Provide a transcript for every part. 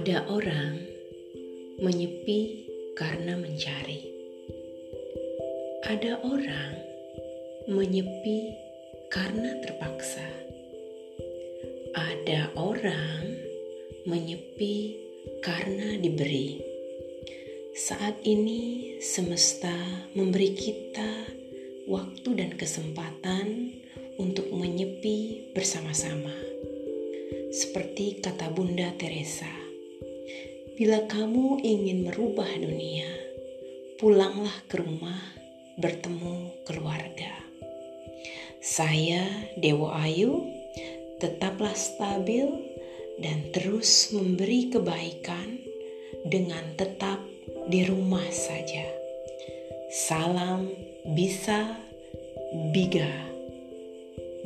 Ada orang menyepi karena mencari. Ada orang menyepi karena terpaksa. Ada orang menyepi karena diberi. Saat ini, semesta memberi kita waktu dan kesempatan untuk menyepi bersama-sama, seperti kata Bunda Teresa Bila kamu ingin merubah dunia, pulanglah ke rumah bertemu keluarga. Saya Dewa Ayu, tetaplah stabil dan terus memberi kebaikan dengan tetap di rumah saja. Salam bisa biga.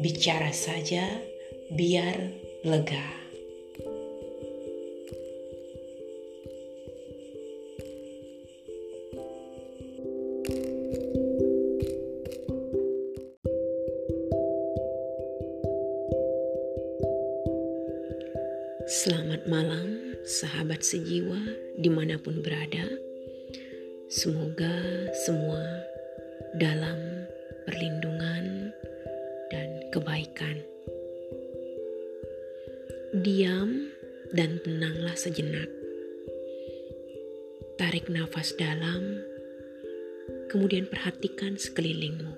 Bicara saja biar lega. Selamat malam, sahabat sejiwa, di mana pun berada. Semoga semua dalam perlindungan dan kebaikan. Diam dan tenanglah sejenak. Tarik nafas dalam, kemudian perhatikan sekelilingmu.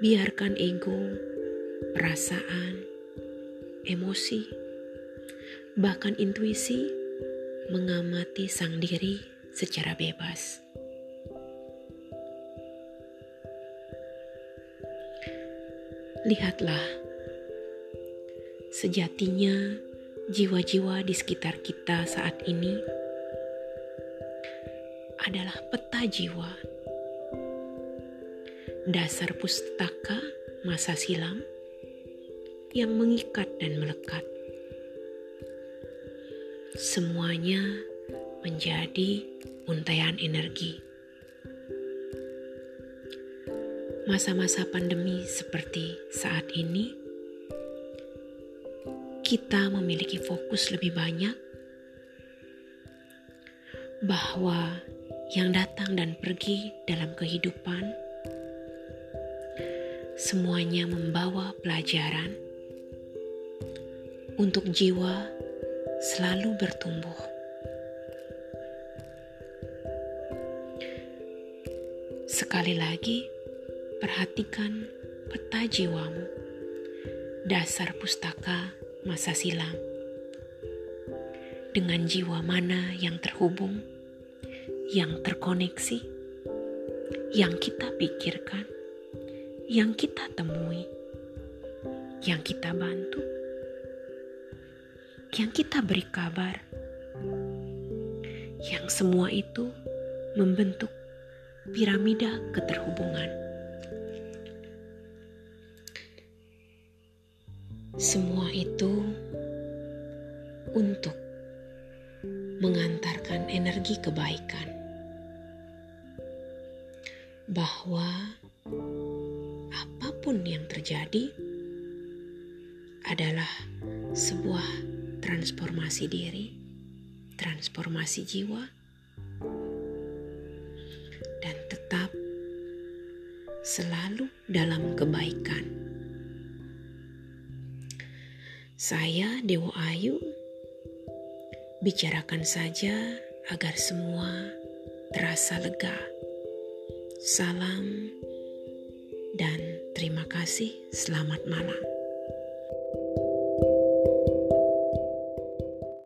Biarkan ego, perasaan, emosi, bahkan intuisi mengamati sang diri secara bebas. Lihatlah, sejatinya jiwa-jiwa di sekitar kita saat ini adalah peta jiwa. Dasar pustaka masa silam yang mengikat dan melekat. Semuanya menjadi untaian energi. Masa-masa pandemi seperti saat ini, kita memiliki fokus lebih banyak bahwa yang datang dan pergi dalam kehidupan semuanya membawa pelajaran untuk jiwa selalu bertumbuh. Sekali lagi, perhatikan peta jiwamu, dasar pustaka masa silam. Dengan jiwa mana yang terhubung, yang terkoneksi, yang kita pikirkan, yang kita temui, yang kita bantu yang kita beri kabar, yang semua itu membentuk piramida keterhubungan. Semua itu untuk mengantarkan energi kebaikan, bahwa apa pun yang terjadi adalah sebuah transformasi diri, transformasi jiwa, dan tetap selalu dalam kebaikan. Saya Dewa Ayu, bicarakan saja agar semua terasa lega. Salam dan terima kasih. Selamat malam.